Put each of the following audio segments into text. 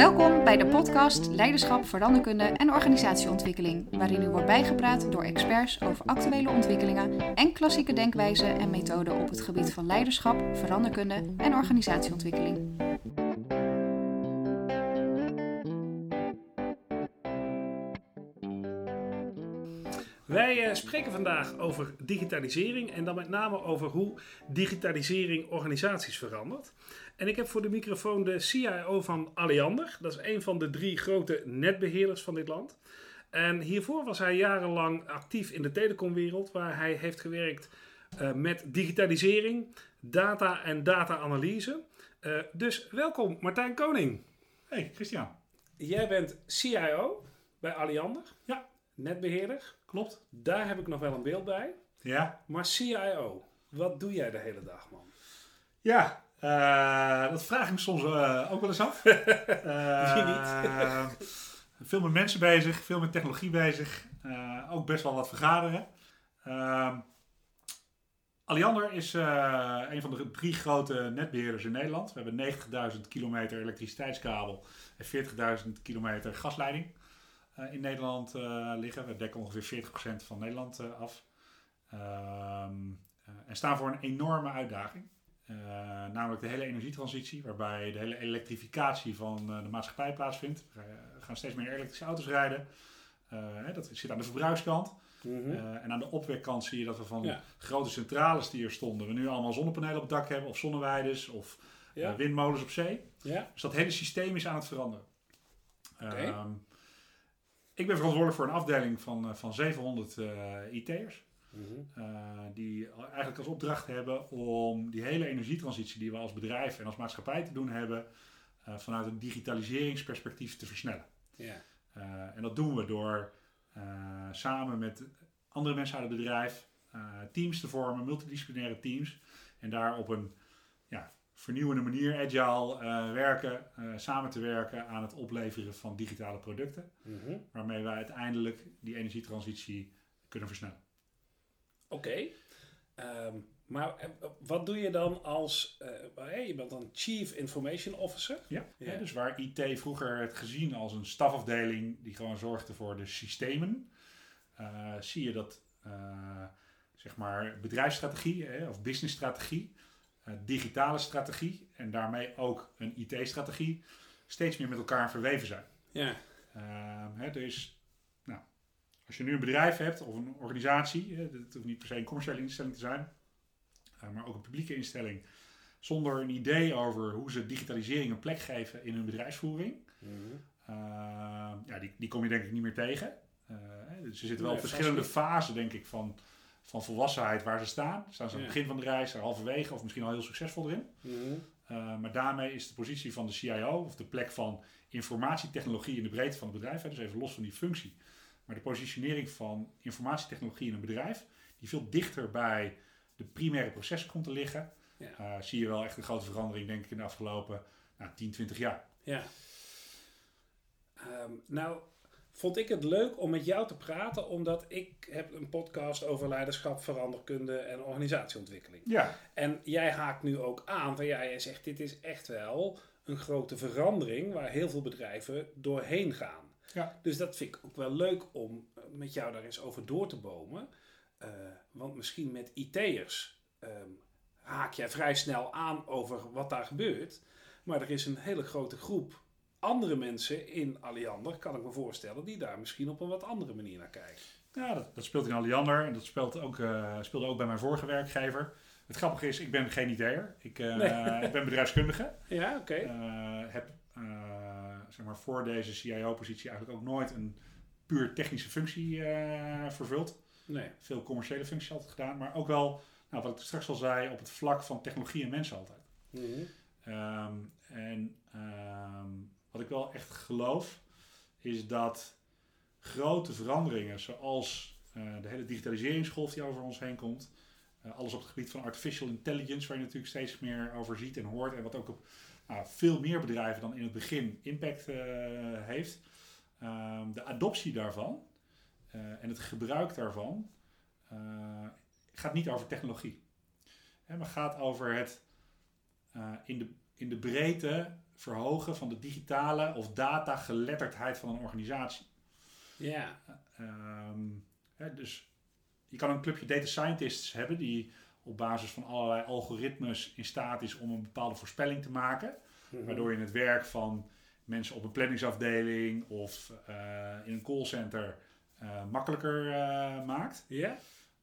Welkom bij de podcast Leiderschap, Veranderkunde en Organisatieontwikkeling, waarin u wordt bijgepraat door experts over actuele ontwikkelingen en klassieke denkwijzen en methoden op het gebied van leiderschap, veranderkunde en organisatieontwikkeling. Wij uh, spreken vandaag over digitalisering en dan met name over hoe digitalisering organisaties verandert. En ik heb voor de microfoon de CIO van Alliander. Dat is een van de drie grote netbeheerders van dit land. En hiervoor was hij jarenlang actief in de telecomwereld, waar hij heeft gewerkt uh, met digitalisering, data en data-analyse. Uh, dus welkom Martijn Koning. Hey Christian. Jij bent CIO bij Alliander. Ja. Netbeheerder. Klopt. Daar heb ik nog wel een beeld bij. Ja. Maar CIO, wat doe jij de hele dag, man? Ja, uh, dat vraag ik me soms uh, ook wel eens af. uh, Wie niet? veel met mensen bezig, veel met technologie bezig. ook best wel wat vergaderen. Ehm, Alliander is een van de drie grote netbeheerders in Nederland. We hebben 90.000 kilometer elektriciteitskabel en 40.000 kilometer gasleiding in Nederland liggen. We dekken ongeveer 40% van Nederland af. Ehm, en staan voor een enorme uitdaging. Uh, namelijk de hele energietransitie, waarbij de hele elektrificatie van uh, de maatschappij plaatsvindt. We gaan steeds meer elektrische auto's rijden. Uh, dat zit aan de verbruikskant. Mm -hmm. en aan de opwekkant zie je dat we van ja. grote centrales die er stonden, we nu allemaal zonnepanelen op het dak hebben, of zonneweiders, of ja. windmolens op zee. Ja. Dus dat hele systeem is aan het veranderen. Okay. Um, ik ben verantwoordelijk voor een afdeling van, van 700 IT'ers. Uh, die eigenlijk als opdracht hebben om die hele energietransitie die we als bedrijf en als maatschappij te doen hebben, uh, vanuit een digitaliseringsperspectief te versnellen. Yeah. Uh, en dat doen we door samen met andere mensen uit het bedrijf teams te vormen, multidisciplinaire teams, en daar op een vernieuwende manier, agile werken, samen te werken aan het opleveren van digitale producten, mm -hmm. waarmee wij uiteindelijk die energietransitie kunnen versnellen. Oké. Okay. Um, maar wat doe je dan als, uh, je bent dan Chief Information Officer? Ja, ja. ja, dus waar IT vroeger werd gezien als een stafafdeling die gewoon zorgde voor de systemen, zie je dat zeg maar bedrijfsstrategie hè, of businessstrategie, digitale strategie en daarmee ook een IT-strategie steeds meer met elkaar verweven zijn. Ja. Hè, er is als je nu een bedrijf hebt of een organisatie, het hoeft niet per se een commerciële instelling te zijn, maar ook een publieke instelling, zonder een idee over hoe ze digitalisering een plek geven in hun bedrijfsvoering, mm -hmm. uh, ja, die, die kom je denk ik niet meer tegen. Uh, dus ze zitten wel Nee, verschillende fasen, denk ik, van, van volwassenheid waar ze staan. Staan ze aan het begin van de reis, halverwege of misschien al heel succesvol erin. -hmm. Uh, maar daarmee is de positie van de CIO, of de plek van informatietechnologie in de breedte van het bedrijf, hè, dus even los van die functie, maar de positionering van informatietechnologie in een bedrijf, die veel dichter bij de primaire processen komt te liggen, Ja. uh, zie je wel echt een grote verandering, denk ik, in de afgelopen nou, 10, 20 jaar. Ja. Um, nou, vond ik het leuk om met jou te praten, omdat ik heb een podcast over leiderschap, veranderkunde en organisatieontwikkeling. Ja, En jij haakt nu ook aan van ja, jij zegt dit is echt wel een grote verandering waar heel veel bedrijven doorheen gaan. ja. Dus dat vind ik ook wel leuk om eh, met jou daar eens over door te bomen. Uh, want misschien met IT'ers um, haak jij vrij snel aan over wat daar gebeurt. Maar er is een hele grote groep andere mensen in Alliander, kan ik me voorstellen, die daar misschien op een wat andere manier naar kijken. ja dat, dat speelt in Alliander en dat speelt ook, uh, speelde ook bij mijn vorige werkgever. Het grappige is, ik ben geen IT'er. Ik, uh, Nee. ik ben bedrijfskundige. Ja, oké. Uh, heb zeg maar voor deze CIO-positie eigenlijk ook nooit een puur technische functie vervuld. Nee. Veel commerciële functies altijd gedaan, maar ook wel, nou, wat ik straks al zei, op het vlak van technologie en mensen altijd. Mm -hmm. Um, en um, wat ik wel echt geloof, is dat grote veranderingen, zoals uh, de hele digitaliseringsgolf die over ons heen komt, uh, alles op het gebied van artificial intelligence, waar je natuurlijk steeds meer over ziet en hoort, en wat ook op nou, veel meer bedrijven dan in het begin impact uh, heeft. Um, de adoptie daarvan en het gebruik daarvan gaat niet over technologie. Hè, maar gaat over het in, de, in de breedte verhogen van de digitale of datageletterdheid van een organisatie. Ja. Ehm, hè, dus je kan een clubje data scientists hebben die op basis van allerlei algoritmes in staat is om een bepaalde voorspelling te maken. Mhm. Waardoor je het werk van mensen op een planningsafdeling of eh, in een callcenter eh, makkelijker eh, maakt. Ja?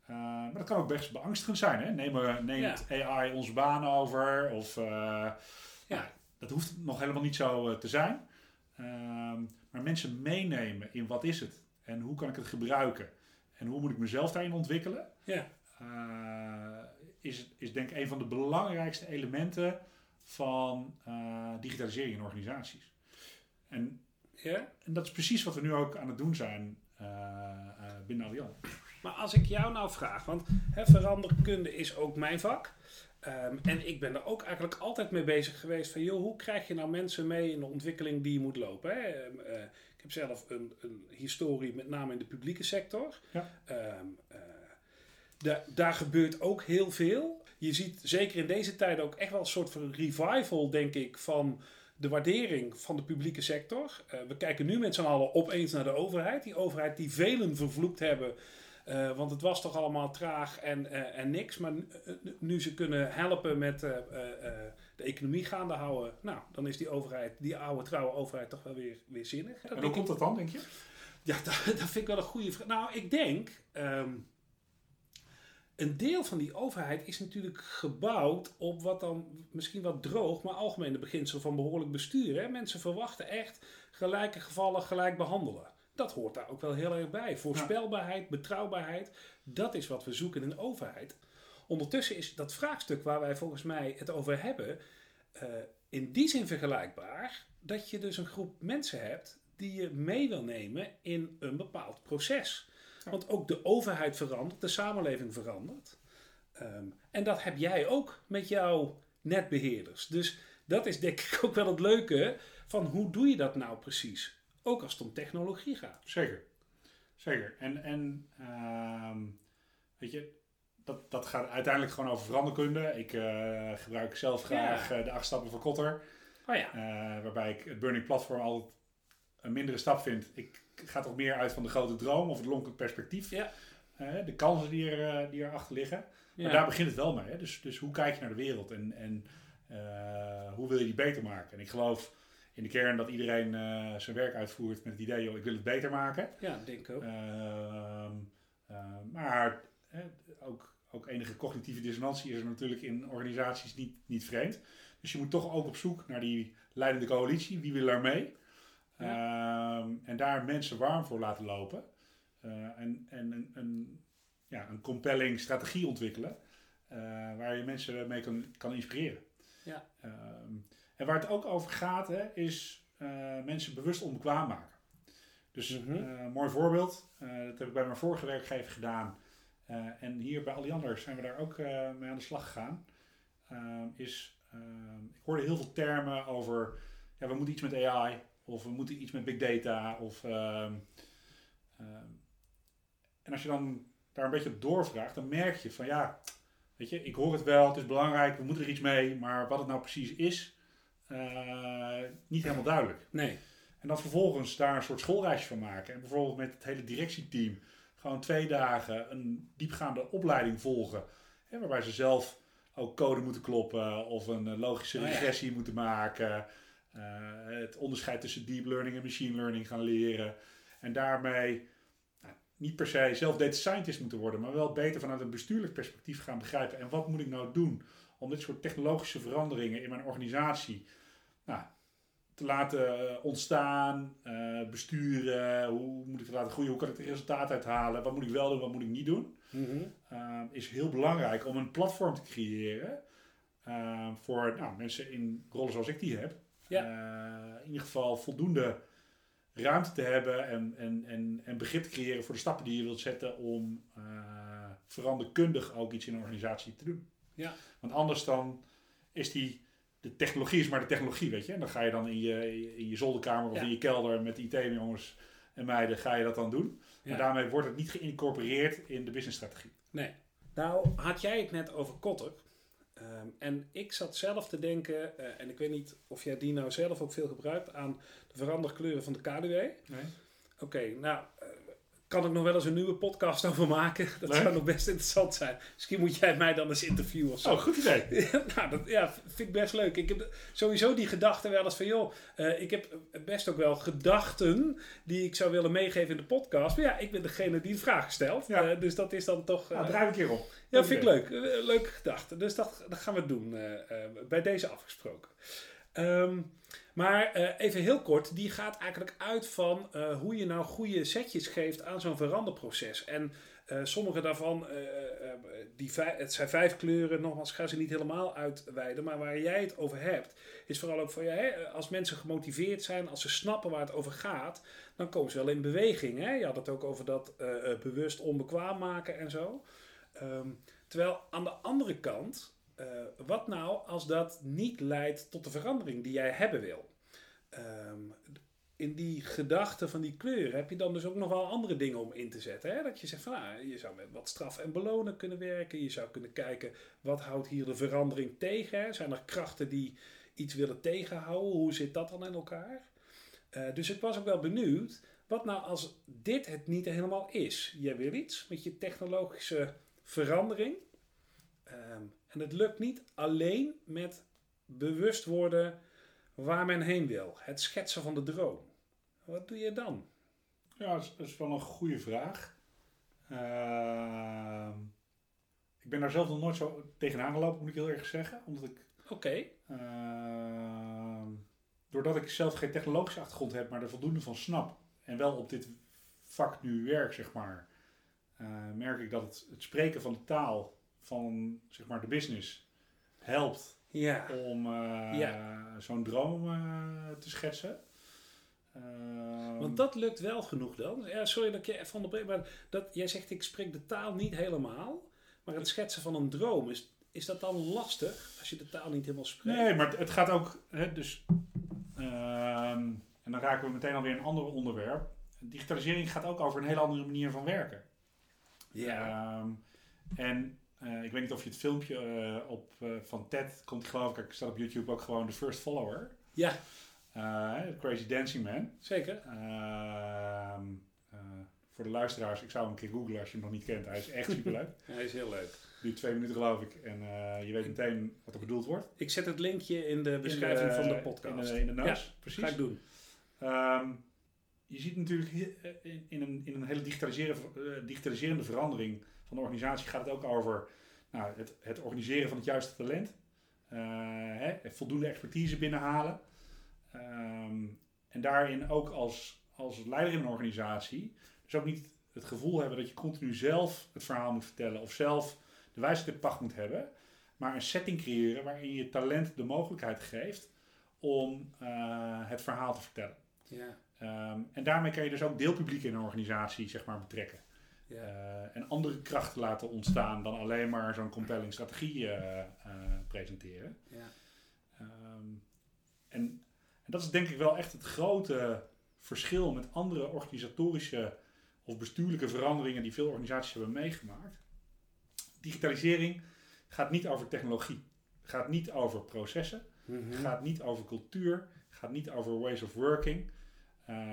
Uh, maar dat kan ook best beangstigend zijn. Hè? Neem, neemt AI onze banen over? Of, uh, ja. dat hoeft nog helemaal niet zo te zijn. Ehm, maar mensen meenemen in wat is het? En hoe kan ik het gebruiken? En hoe moet ik mezelf daarin ontwikkelen? Ja. is, is denk ik een van de belangrijkste elementen van digitalisering in organisaties. En, ja? en dat is precies wat we nu ook aan het doen zijn binnen Allianz. Maar als ik jou nou vraag, want hè, veranderkunde is ook mijn vak. Um, en ik ben er ook eigenlijk altijd mee bezig geweest van, joh, hoe krijg je nou mensen mee in de ontwikkeling die je moet lopen? Hè? Um, uh, ik heb zelf een, een, historie, met name in de publieke sector. Ja. Um, uh, da daar gebeurt ook heel veel. Je ziet zeker in deze tijd ook echt wel een soort van revival, denk ik, van de waardering van de publieke sector. Uh, we kijken nu met z'n allen opeens naar de overheid. Die overheid die velen vervloekt hebben. Uh, want het was toch allemaal traag en, uh, en niks. Maar nu ze kunnen helpen met uh, de economie gaande houden. Nou, dan is die overheid, die oude trouwe overheid toch wel weer, weer zinnig. en hoe komt dat dan, denk je? Ja, dat, dat vind ik wel een goede vraag. Nou, ik denk... Um, een deel van die overheid is natuurlijk gebouwd op wat dan misschien wat droog, maar algemene beginsel van behoorlijk bestuur. Hè? Mensen verwachten echt gelijke gevallen gelijk behandelen. Dat hoort daar ook wel heel erg bij. Voorspelbaarheid, betrouwbaarheid, dat is wat we zoeken in een overheid. Ondertussen is dat vraagstuk waar wij volgens mij het over hebben, uh, in die zin vergelijkbaar dat je dus een groep mensen hebt die je mee wil nemen in een bepaald proces. Want ook de overheid verandert, de samenleving verandert. Um, en dat heb jij ook met jouw netbeheerders. Dus dat is denk ik ook wel het leuke van hoe doe je dat nou precies? Ook als het om technologie gaat. Zeker. Zeker. En, en uh, weet je, dat, dat gaat uiteindelijk gewoon over veranderkunde. Ik uh, gebruik zelf graag ja. uh, de acht stappen van Kotter. Oh ja. Uh, waarbij ik het Burning Platform altijd een mindere stap vind. Ik ga toch meer uit van de grote droom of het lonkend perspectief. Ja. de kansen die, er, die erachter liggen. Maar daar begint het wel mee. Hè? Dus, dus hoe kijk je naar de wereld en, en hoe wil je die beter maken? En ik geloof in de kern dat iedereen uh, zijn werk uitvoert met het idee, joh, ik wil het beter maken. Ja, denk ik ook. Uh, uh, maar ook, ook enige cognitieve dissonantie is er natuurlijk in organisaties niet, niet vreemd. Dus je moet toch ook op zoek naar die leidende coalitie. Wie wil er mee? Ja. Ehm, en daar mensen warm voor laten lopen. en en een, een, ja, een compelling strategie ontwikkelen. waar je mensen mee kan, kan inspireren. Ja. Ehm, en waar het ook over gaat, hè, is uh, mensen bewust onbekwaam maken. Dus mm -hmm. uh, mooi voorbeeld, uh, dat heb ik bij mijn vorige werkgever gedaan. en hier bij Alliander zijn we daar ook mee aan de slag gegaan. is, ik hoorde heel veel termen over, ja, we moeten iets met AI, of we moeten iets met big data. Of, en als je dan daar een beetje op doorvraagt, dan merk je van ja, weet je, ik hoor het wel, het is belangrijk, we moeten er iets mee, maar wat het nou precies is, niet helemaal duidelijk. Nee. En dan vervolgens daar een soort schoolreisje van maken. En bijvoorbeeld met het hele directieteam gewoon twee dagen een diepgaande opleiding volgen. Hè, waarbij ze zelf ook code moeten kloppen of een logische regressie oh ja. moeten maken. Uh, het onderscheid tussen deep learning en machine learning gaan leren. En daarmee nou, niet per se zelf data scientist moeten worden, maar wel beter vanuit een bestuurlijk perspectief gaan begrijpen. En wat moet ik nou doen om dit soort technologische veranderingen in mijn organisatie nou, te laten ontstaan, uh, besturen. Hoe moet ik het laten groeien? Hoe kan ik het resultaat uithalen? Wat moet ik wel doen? Wat moet ik niet doen? Mm -hmm. uh, is heel belangrijk om een platform te creëren uh, voor nou, mensen in rollen zoals ik die heb. Ja. in ieder geval voldoende ruimte te hebben en, en, en, en begrip te creëren voor de stappen die je wilt zetten om veranderkundig ook iets in een organisatie te doen. Ja. Want anders dan is die, de technologie is maar de technologie, weet je. En dan ga je dan in je, in je zolderkamer of Ja. in je kelder met IT-jongens en meiden, ga je dat dan doen. Ja. Maar daarmee wordt het niet geïncorporeerd in de businessstrategie. Nee. Nou, had jij het net over Kotter. Ehm, en ik zat zelf te denken, eh, en ik weet niet of jij die nou zelf ook veel gebruikt, aan de veranderkleuren van de KDW. Nee? Oké, nou, kan ik nog wel eens een nieuwe podcast over maken? Dat zou nog best interessant zijn. Misschien moet jij mij dan eens interviewen of zo. Oh, goed idee. Ja, nou, dat ja, vind ik best leuk. Ik heb sowieso die gedachte wel eens van, joh, eh, ik heb best ook wel gedachten die ik zou willen meegeven in de podcast. Maar ja, ik ben degene die de vraag stelt. Ja. Eh, dus dat is dan toch... Nou, eh, draai een keer op. ja, vind ik leuk. Leuke gedachte. Dus dat, dat gaan we doen. bij deze afgesproken. Ehm, maar eh, even heel kort, die gaat eigenlijk uit van eh, hoe je nou goede setjes geeft aan zo'n veranderproces. En eh, sommige daarvan, die het zijn vijf kleuren, nogmaals, ga ze niet helemaal uitweiden. Maar waar jij het over hebt, is vooral ook van ja, hè, als mensen gemotiveerd zijn, als ze snappen waar het over gaat, dan komen ze wel in beweging. Hè? Je had het ook over dat bewust onbekwaam maken en zo. Ehm, terwijl aan de andere kant, eh, wat nou als dat niet leidt tot de verandering die jij hebben wil? Ehm, in die gedachte van die kleuren heb je dan dus ook nog wel andere dingen om in te zetten. Hè? Dat je zegt van nou, je zou met wat straf en belonen kunnen werken. Je zou kunnen kijken wat houdt hier de verandering tegen. Zijn er krachten die iets willen tegenhouden? Hoe zit dat dan in elkaar? Eh, dus ik was ook wel benieuwd. Wat nou als dit het niet helemaal is? Jij wil iets met je technologische verandering. Ehm, en het lukt niet alleen met bewust worden waar men heen wil. Het schetsen van de droom. Wat doe je dan? Ja, dat is, dat is wel een goede vraag. Ehm, ik ben daar zelf nog nooit zo tegenaan gelopen, moet ik heel erg zeggen. Omdat ik, Oké, ehm, doordat ik zelf geen technologische achtergrond heb, maar er voldoende van snap. En wel op dit vak nu werk, zeg maar. eh, merk ik dat het, het spreken van de taal van, zeg maar, de business helpt ja. om eh, zo'n droom eh, te schetsen. Ehm, Want dat lukt wel genoeg dan. Ja, sorry dat ik je even onderbreek, maar dat, jij zegt ik spreek de taal niet helemaal. Maar het schetsen van een droom, is, is dat dan lastig als je de taal niet helemaal spreekt? Nee, maar het, het gaat ook. Hè, dus, ehm, en dan raken we meteen alweer een ander onderwerp. Digitalisering gaat ook over een hele andere manier van werken. Ja. Ehm, en eh, ik weet niet of je het filmpje eh, op, eh, van TED komt, geloof ik, staat op YouTube ook gewoon de First Follower. ja, Crazy Dancing Man. zeker. Ehm, eh, voor de luisteraars, ik zou hem een keer googlen als je hem nog niet kent. Hij is echt superleuk. Hij is heel leuk. Duurt twee minuten geloof ik. En je weet meteen wat er bedoeld wordt. Ik zet het linkje in de beschrijving In de- van de podcast. In de, in de notes, precies. Ga ik doen. Ehm, je ziet natuurlijk in, in, een, in een hele digitaliseren, digitaliserende verandering van de organisatie gaat het ook over nou, het, het organiseren van het juiste talent. Eh, hè, voldoende expertise binnenhalen. Ehm, en daarin ook als, als leider in een organisatie. Dus ook niet het gevoel hebben dat je continu zelf het verhaal moet vertellen of zelf de wijsheid in pacht moet hebben. Maar een setting creëren waarin je talent de mogelijkheid geeft om eh, het verhaal te vertellen. Ja. Ehm, en daarmee kan je dus ook deelpubliek in een organisatie zeg maar, betrekken. Ja. Eh, en andere krachten laten ontstaan dan alleen maar zo'n compelling strategie eh, eh, presenteren. Ja. Ehm, en, en dat is denk ik wel echt het grote verschil met andere organisatorische of bestuurlijke veranderingen die veel organisaties hebben meegemaakt. Digitalisering gaat niet over technologie, gaat niet over processen, Mhm. gaat niet over cultuur, gaat niet over ways of working,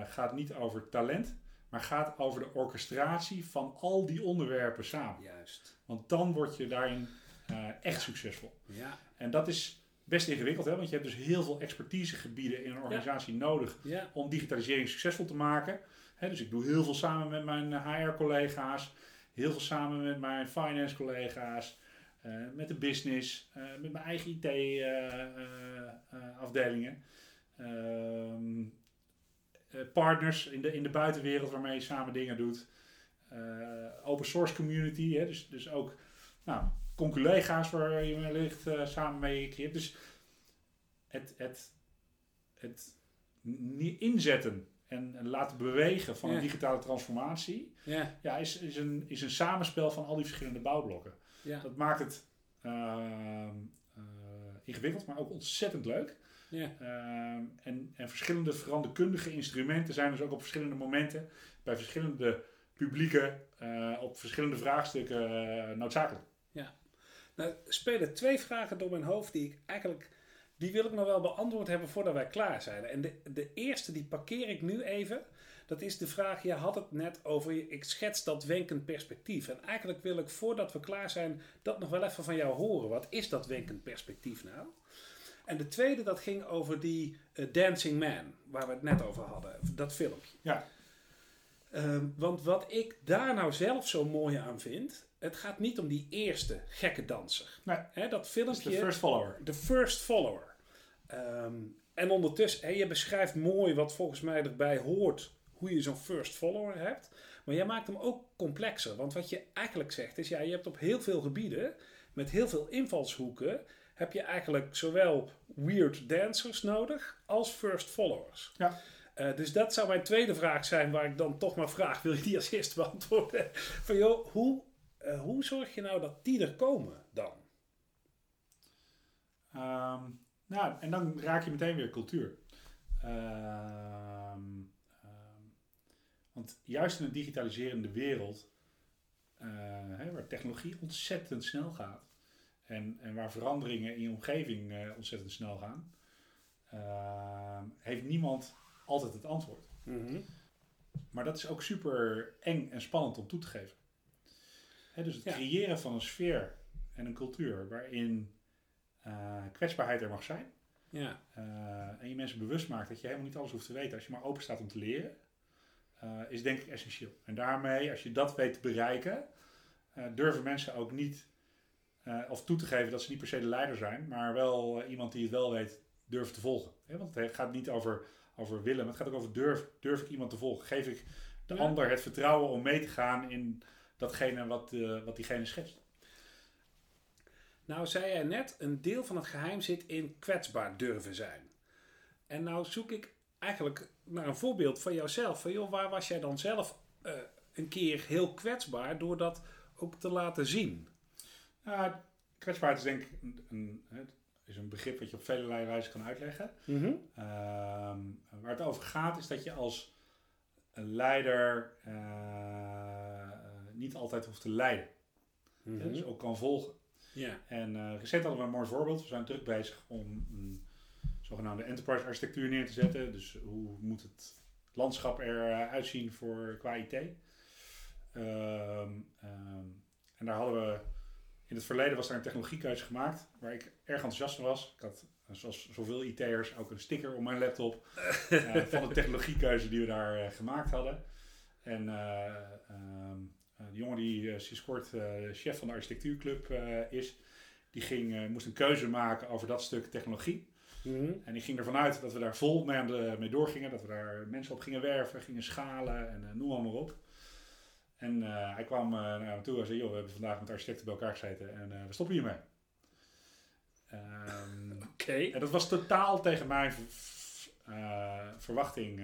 gaat niet over talent, maar gaat over de orchestratie van al die onderwerpen samen. Juist. Want dan word je daarin eh, echt succesvol. Ja. En dat is best ingewikkeld, hè? want je hebt dus heel veel expertisegebieden in een organisatie nodig Ja. om digitalisering succesvol te maken. Hè, dus ik doe heel veel samen met mijn HR-collega's, heel veel samen met mijn finance-collega's, eh, met de business, eh, met mijn eigen IT-afdelingen. Ehm, eh, partners in de, in de buitenwereld waarmee je samen dingen doet. Eh, open source community, hè, dus, dus ook nou, conculega's waar je wellicht eh, samen mee creëert. Dus het, het, het inzetten en, en laten bewegen van Ja. een digitale transformatie Ja. ja, is, is, een, is een samenspel van al die verschillende bouwblokken. Ja. Dat maakt het ehm, eh, ingewikkeld, maar ook ontzettend leuk. Ja. Ehm, en, en verschillende veranderkundige instrumenten zijn dus ook op verschillende momenten bij verschillende publieken eh, op verschillende vraagstukken eh, noodzakelijk. Nou, spelen twee vragen door mijn hoofd die ik eigenlijk... Die wil ik nog wel beantwoord hebben voordat wij klaar zijn. En de, de eerste, die parkeer ik nu even. Dat is de vraag, je had het net over, ik schets dat wenkend perspectief. En eigenlijk wil ik, voordat we klaar zijn, dat nog wel even van jou horen. Wat is dat wenkend perspectief nou? En de tweede, dat ging over die eh, Dancing Man, waar we het net over hadden. Dat filmpje. Ja. Ehm, want wat ik daar nou zelf zo mooi aan vind, het gaat niet om die eerste gekke danser. Nee. Dat filmpje, de first follower. de first follower. Ehm, en ondertussen, je beschrijft mooi wat volgens mij erbij hoort, hoe je zo'n first follower hebt. Maar jij maakt hem ook complexer. Want wat je eigenlijk zegt is, ja, je hebt op heel veel gebieden, met heel veel invalshoeken, heb je eigenlijk zowel weird dancers nodig als first followers. Ja. Eh, dus dat zou mijn tweede vraag zijn, waar ik dan toch maar vraag, wil je die als eerste beantwoorden? Van joh, hoe, eh, hoe zorg je nou dat die er komen dan? Ehm, nou, en dan raak je meteen weer cultuur. Ehm, ehm, want juist in een digitaliserende wereld, eh, hè, waar technologie ontzettend snel gaat en, en waar veranderingen in je omgeving eh, ontzettend snel gaan, ehm, heeft niemand altijd het antwoord. Maar dat is ook super eng en spannend om toe te geven. Dus het Ja. creëren van een sfeer en een cultuur waarin eh, kwetsbaarheid er mag zijn. Ja. eh, en je mensen bewust maakt dat je helemaal niet alles hoeft te weten als je maar open staat om te leren, is denk ik essentieel. En daarmee, als je dat weet te bereiken, durven mensen ook niet eh, of toe te geven dat ze niet per se de leider zijn, maar wel eh, iemand die het wel weet durven te volgen. Want het gaat niet over, over willen, maar het gaat ook over durf, durf ik iemand te volgen. Geef ik de Ja. ander het vertrouwen om mee te gaan in datgene wat, eh, wat diegene schetst. Nou, zei jij net, een deel van het geheim zit in kwetsbaar durven zijn. En nou zoek ik eigenlijk naar een voorbeeld van jouzelf. Van joh, waar was jij dan zelf een keer heel kwetsbaar door dat ook te laten zien? Nou, kwetsbaarheid is denk ik een, een, het is een begrip wat je op vele wijzen kan uitleggen. Ehm, waar het over gaat is dat je als een leider eh, niet altijd hoeft te leiden. Mhm. Dus ook kan volgen. Ja. En eh, recent hadden we een mooi voorbeeld. We zijn druk bezig om een zogenaamde enterprise architectuur neer te zetten. Dus hoe moet het landschap eruit zien voor qua IT? Ehm, ehm, en daar hadden we in het verleden was daar een technologiekeuze gemaakt waar ik erg enthousiast van was. Ik had, eh, zoals zoveel IT'ers, ook een sticker op mijn laptop eh, van de technologiekeuze die we daar eh, gemaakt hadden. En eh, ehm, eh, de jongen die sinds kort chef van de architectuurclub is, die ging, moest een keuze maken over dat stuk technologie. Mhm. En ik ging ervan uit dat we daar vol mee, aan de, mee doorgingen. Dat we daar mensen op gingen werven, gingen schalen en noem maar op. En eh, hij kwam eh, naar me toe en zei, joh, we hebben vandaag met architecten bij elkaar gezeten en eh, we stoppen hiermee. Ehm, Oké. en dat was totaal tegen mijn verwachting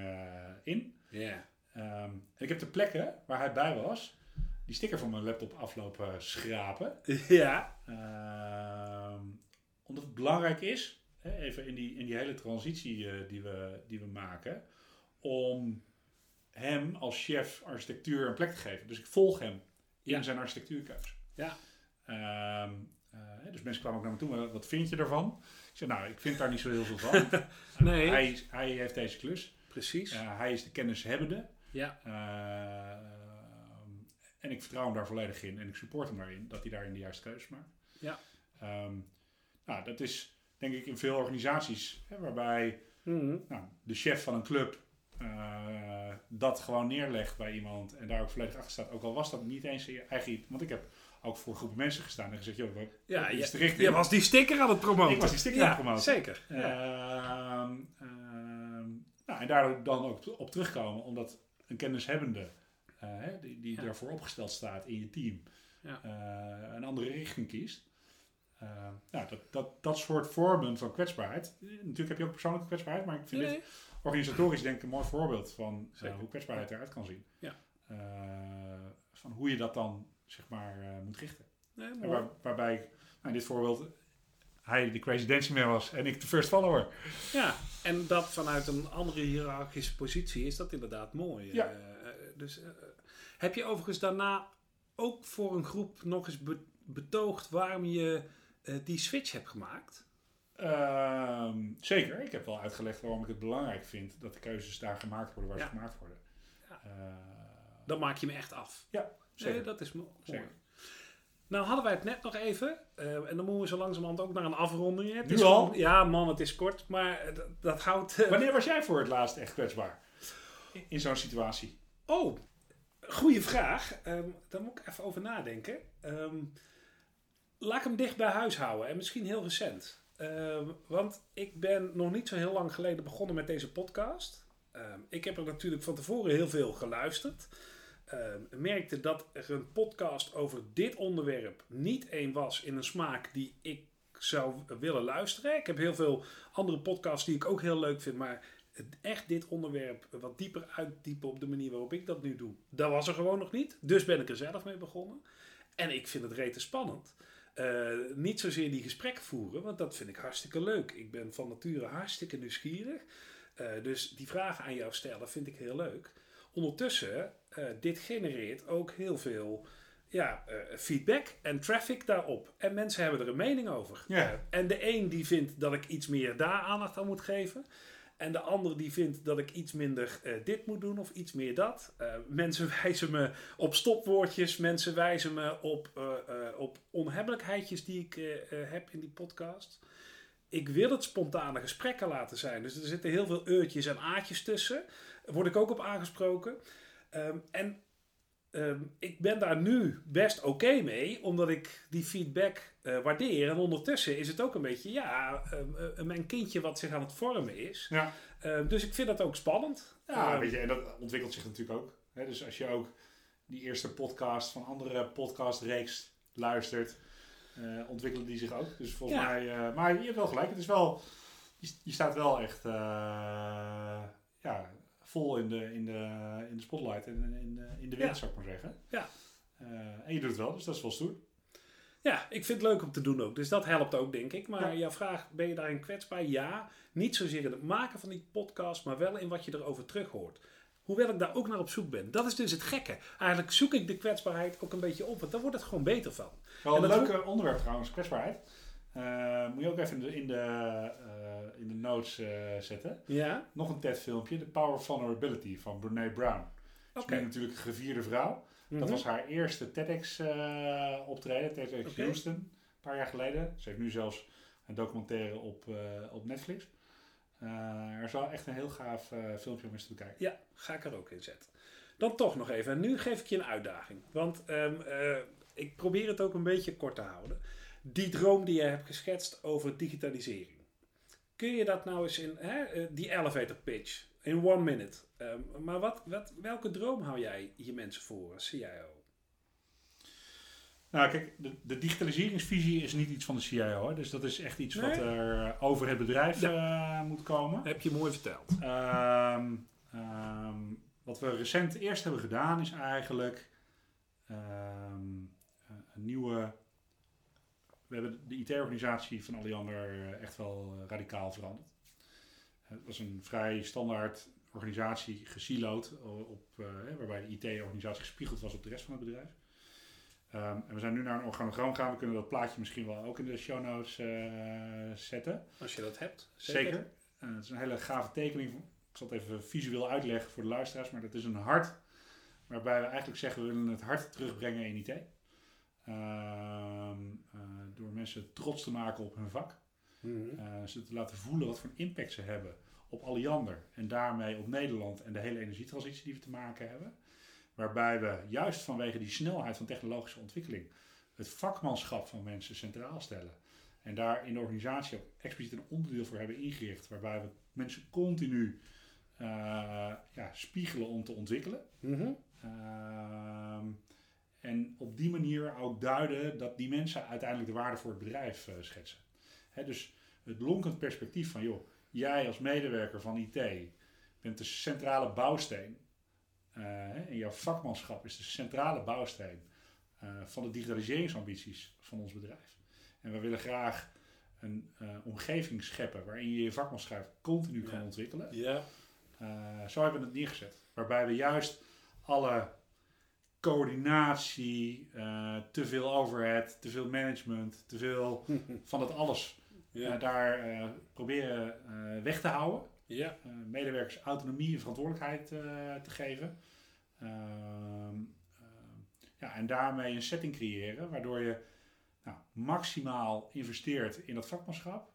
in. Ja. Ehm, en ik heb de plekken waar hij bij was, die sticker van mijn laptop aflopen schrapen. Ja. Ehm, omdat het belangrijk is, hè, even in die, in die hele transitie die, we, die we maken, om hem als chef architectuur een plek te geven. Dus ik volg hem in Ja. zijn architectuurkeuze. Ja. Ehm, eh, dus mensen kwamen ook naar me toe, "Wat- wat vind je ervan? Ik zei, nou, ik vind daar niet zo heel veel van. Nee. hij, hij heeft deze klus. Precies. Eh, hij is de kennishebbende. Ja. Ehm, en ik vertrouw hem daar volledig in en ik support hem daarin, dat hij daarin de juiste keuzes maakt. Ja. Ehm, nou, dat is denk ik in veel organisaties, hè, waarbij Mhm. nou, de chef van een club eh, dat gewoon neerlegt bij iemand en daar ook volledig achter staat. Ook al was dat niet eens je eigen... iets. Want ik heb ook voor groepen mensen gestaan en gezegd, joh, wat Ja, is de richting? je was die sticker aan het promoten. Ik was die sticker ja, aan het promoten. Zeker. Ehm, ehm, nou, en daar dan ook op terugkomen, omdat een kennishebbende, eh, die, die Ja. daarvoor opgesteld staat in je team, Ja. eh, een andere richting kiest. Eh, nou, dat, dat, dat soort vormen van kwetsbaarheid. Natuurlijk heb je ook persoonlijke kwetsbaarheid, maar ik vind Nee. dit organisatorisch denk ik een mooi voorbeeld van eh, hoe kwetsbaarheid eruit kan zien. Ja. Eh, van hoe je dat dan zeg maar moet richten. Nee, waar, waarbij nou, in dit voorbeeld, hij de crazy dancing man was en ik de first follower. Ja, en dat vanuit een andere hiërarchische positie is dat inderdaad mooi. Ja. Dus, heb je overigens daarna ook voor een groep nog eens be- betoogd waarom je die switch hebt gemaakt? Ehm, zeker. Ik heb wel uitgelegd waarom ik het belangrijk vind dat de keuzes daar gemaakt worden waar Ja. ze gemaakt worden. Ja. Eh, Dan maak je me echt af. ja, zeker. Nee, dat is mo- mooi. Zeker. Nou hadden wij het net nog even. eh, en dan moeten we zo langzamerhand ook naar een afronding. Het Nu is al? ja man, het is kort. Maar eh, dat, dat houdt... eh, Wanneer was jij voor het laatst echt kwetsbaar? In, in zo'n situatie. Oh, goede vraag. Ehm, daar moet ik even over nadenken. Ehm, laat ik hem dicht bij huis houden en misschien heel recent. Ehm, want ik ben nog niet zo heel lang geleden begonnen met deze podcast. Ehm, ik heb er natuurlijk van tevoren heel veel geluisterd. Ehm, merkte dat er een podcast over dit onderwerp niet één was in een smaak die ik zou willen luisteren. Ik heb heel veel andere podcasts die ik ook heel leuk vind, maar echt dit onderwerp wat dieper uitdiepen op de manier waarop ik dat nu doe, dat was er gewoon nog niet. Dus ben ik er zelf mee begonnen. En ik vind het rete spannend. Eh, niet zozeer die gesprekken voeren, want dat vind ik hartstikke leuk. Ik ben van nature hartstikke nieuwsgierig. Eh, dus die vragen aan jou stellen vind ik heel leuk. Ondertussen, eh, dit genereert ook heel veel ja, feedback en traffic daarop. En mensen hebben er een mening over. Ja. En de een die vindt dat ik iets meer daar aandacht aan moet geven. En de ander die vindt dat ik iets minder eh, dit moet doen of iets meer dat. Eh, mensen wijzen me op stopwoordjes. Mensen wijzen me op, eh, op onhebbelijkheidjes die ik heb in die podcast. Ik wil het spontane gesprekken laten zijn. Dus er zitten heel veel eurtjes en aatjes tussen. Word ik ook op aangesproken. Ehm, en ehm, ik ben daar nu best oké mee, omdat ik die feedback eh, waardeer. En ondertussen is het ook een beetje, ja, ehm, eh, mijn kindje wat zich aan het vormen is. Ja. Ehm, dus ik vind dat ook spannend. Ja, weet je, en dat ontwikkelt zich natuurlijk ook. Hè? Dus als je ook die eerste podcast van andere podcastreeks luistert, eh ontwikkelen die zich ook. Dus volgens Ja. mij, eh, maar je hebt wel gelijk. Het is wel, je, je staat wel echt eh, ja, vol in de, in, de, in de spotlight en in, in, de, in de wind, Ja. zou ik maar zeggen. Ja. Eh, en je doet het wel, dus dat is wel stoer. Ja, ik vind het leuk om te doen ook. Dus dat helpt ook, denk ik. Maar Ja. jouw vraag, ben je daarin kwetsbaar? Ja. Niet zozeer in het maken van die podcast, maar wel in wat je erover terug hoort. Hoewel ik daar ook naar op zoek ben. Dat is dus het gekke. Eigenlijk zoek ik de kwetsbaarheid ook een beetje op, want daar wordt het gewoon beter van. Wel En een leuk onderwerp trouwens, kwetsbaarheid. Eh, moet je ook even in de, in de, eh, in de notes eh, zetten. Ja? Nog een TED-filmpje, The Power of Vulnerability van Brene Brown. Is nu natuurlijk een gevierde vrouw. Dat Mhm. was haar eerste TEDx-optreden, TEDx. Houston, een paar jaar geleden. Ze heeft nu zelfs een documentaire op, op Netflix. Er is wel echt een heel gaaf filmpje om eens te bekijken. Ja, ga ik er ook in zetten. Dan toch nog even. En nu geef ik je een uitdaging. Want ehm, eh, ik probeer het ook een beetje kort te houden. Die droom die je hebt geschetst over digitalisering. Kun je dat nou eens in hè, eh, die elevator pitch, in one minute. Ehm, maar wat, wat, welke droom hou jij je mensen voor als CIO? Nou, kijk, de, de digitaliseringsvisie is niet iets van de CIO. Hè? Dus dat is echt iets wat er eh, over het bedrijf eh, moet komen. Heb je mooi verteld. Ehm, ehm, wat we recent eerst hebben gedaan is eigenlijk een nieuwe. We hebben de IT-organisatie van Alliander eh, echt wel eh, radicaal veranderd. Het was een vrij standaard organisatie, gesiloed, op, eh, hè, waarbij de IT-organisatie gespiegeld was op de rest van het bedrijf. Ehm, en we zijn nu naar een organogram gegaan. We kunnen dat plaatje misschien wel ook in de show notes zetten. Als je dat hebt. Zeker. Het is een hele gave tekening. Ik zal het even visueel uitleggen voor de luisteraars. Maar dat is een hart. Waarbij we eigenlijk zeggen, we willen het hart terugbrengen in IT. Ehm, eh, mensen trots te maken op hun vak. Mhm. Eh, ze te laten voelen wat voor impact ze hebben op Alliander. En daarmee op Nederland en de hele energietransitie die we te maken hebben. Waarbij we juist vanwege die snelheid van technologische ontwikkeling het vakmanschap van mensen centraal stellen. En daar in de organisatie ook expliciet een onderdeel voor hebben ingericht. Waarbij we mensen continu eh, ja, spiegelen om te ontwikkelen. Mhm. Ehm, en op die manier ook duiden dat die mensen uiteindelijk de waarde voor het bedrijf eh, schetsen. Hè, dus het lonkend perspectief van, joh, jij als medewerker van IT bent de centrale bouwsteen. eh, en jouw vakmanschap is de centrale bouwsteen eh, van de digitaliseringsambities van ons bedrijf. En we willen graag een omgeving scheppen waarin je je vakmanschap continu kan ontwikkelen. Ja. Zo hebben we het neergezet. Waarbij we juist alle coördinatie, eh, te veel overhead, te veel management, te veel van dat alles Ja. eh, daar eh, proberen weg te houden. Ja. Medewerkers autonomie en verantwoordelijkheid te geven. Ehm, ja, en daarmee een setting creëren waardoor je nou, maximaal investeert in dat vakmanschap.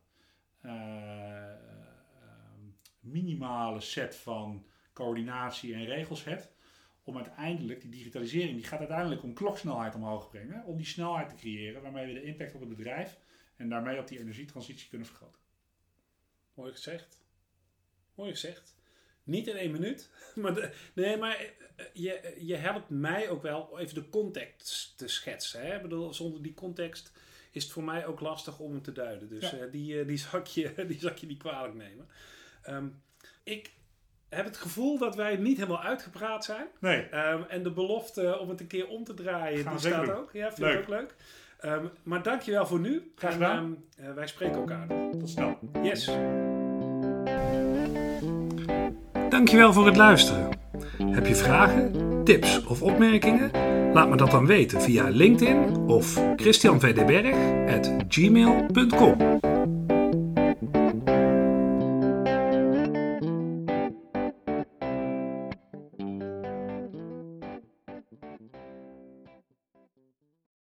Eh, ehm, minimale set van coördinatie en regels hebt. Om uiteindelijk die digitalisering, die gaat uiteindelijk om kloksnelheid omhoog brengen. Om die snelheid te creëren waarmee we de impact op het bedrijf en daarmee op die energietransitie kunnen vergroten. Mooi gezegd. Mooi gezegd. Niet in één minuut. Maar de- nee, maar eh, je, je helpt mij ook wel even de context te schetsen. Hè? Ik bedoel, zonder die context is het voor mij ook lastig om hem te duiden. Dus Ja. eh, die, eh, die, zal ik je, die je niet kwalijk nemen. Ehm, ik heb het gevoel dat wij niet helemaal uitgepraat zijn. Nee, Ehm, en de belofte om het een keer om te draaien, Gaan die staat doen. ook. Ja, vind ik ook leuk. Ehm, maar dankjewel voor nu. Graag En, gedaan. ehm, eh, wij spreken elkaar. tot snel. Yes. Dankjewel voor het luisteren. Heb je vragen, tips of opmerkingen? Laat me dat dan weten via LinkedIn of christianvdberg@gmail.com.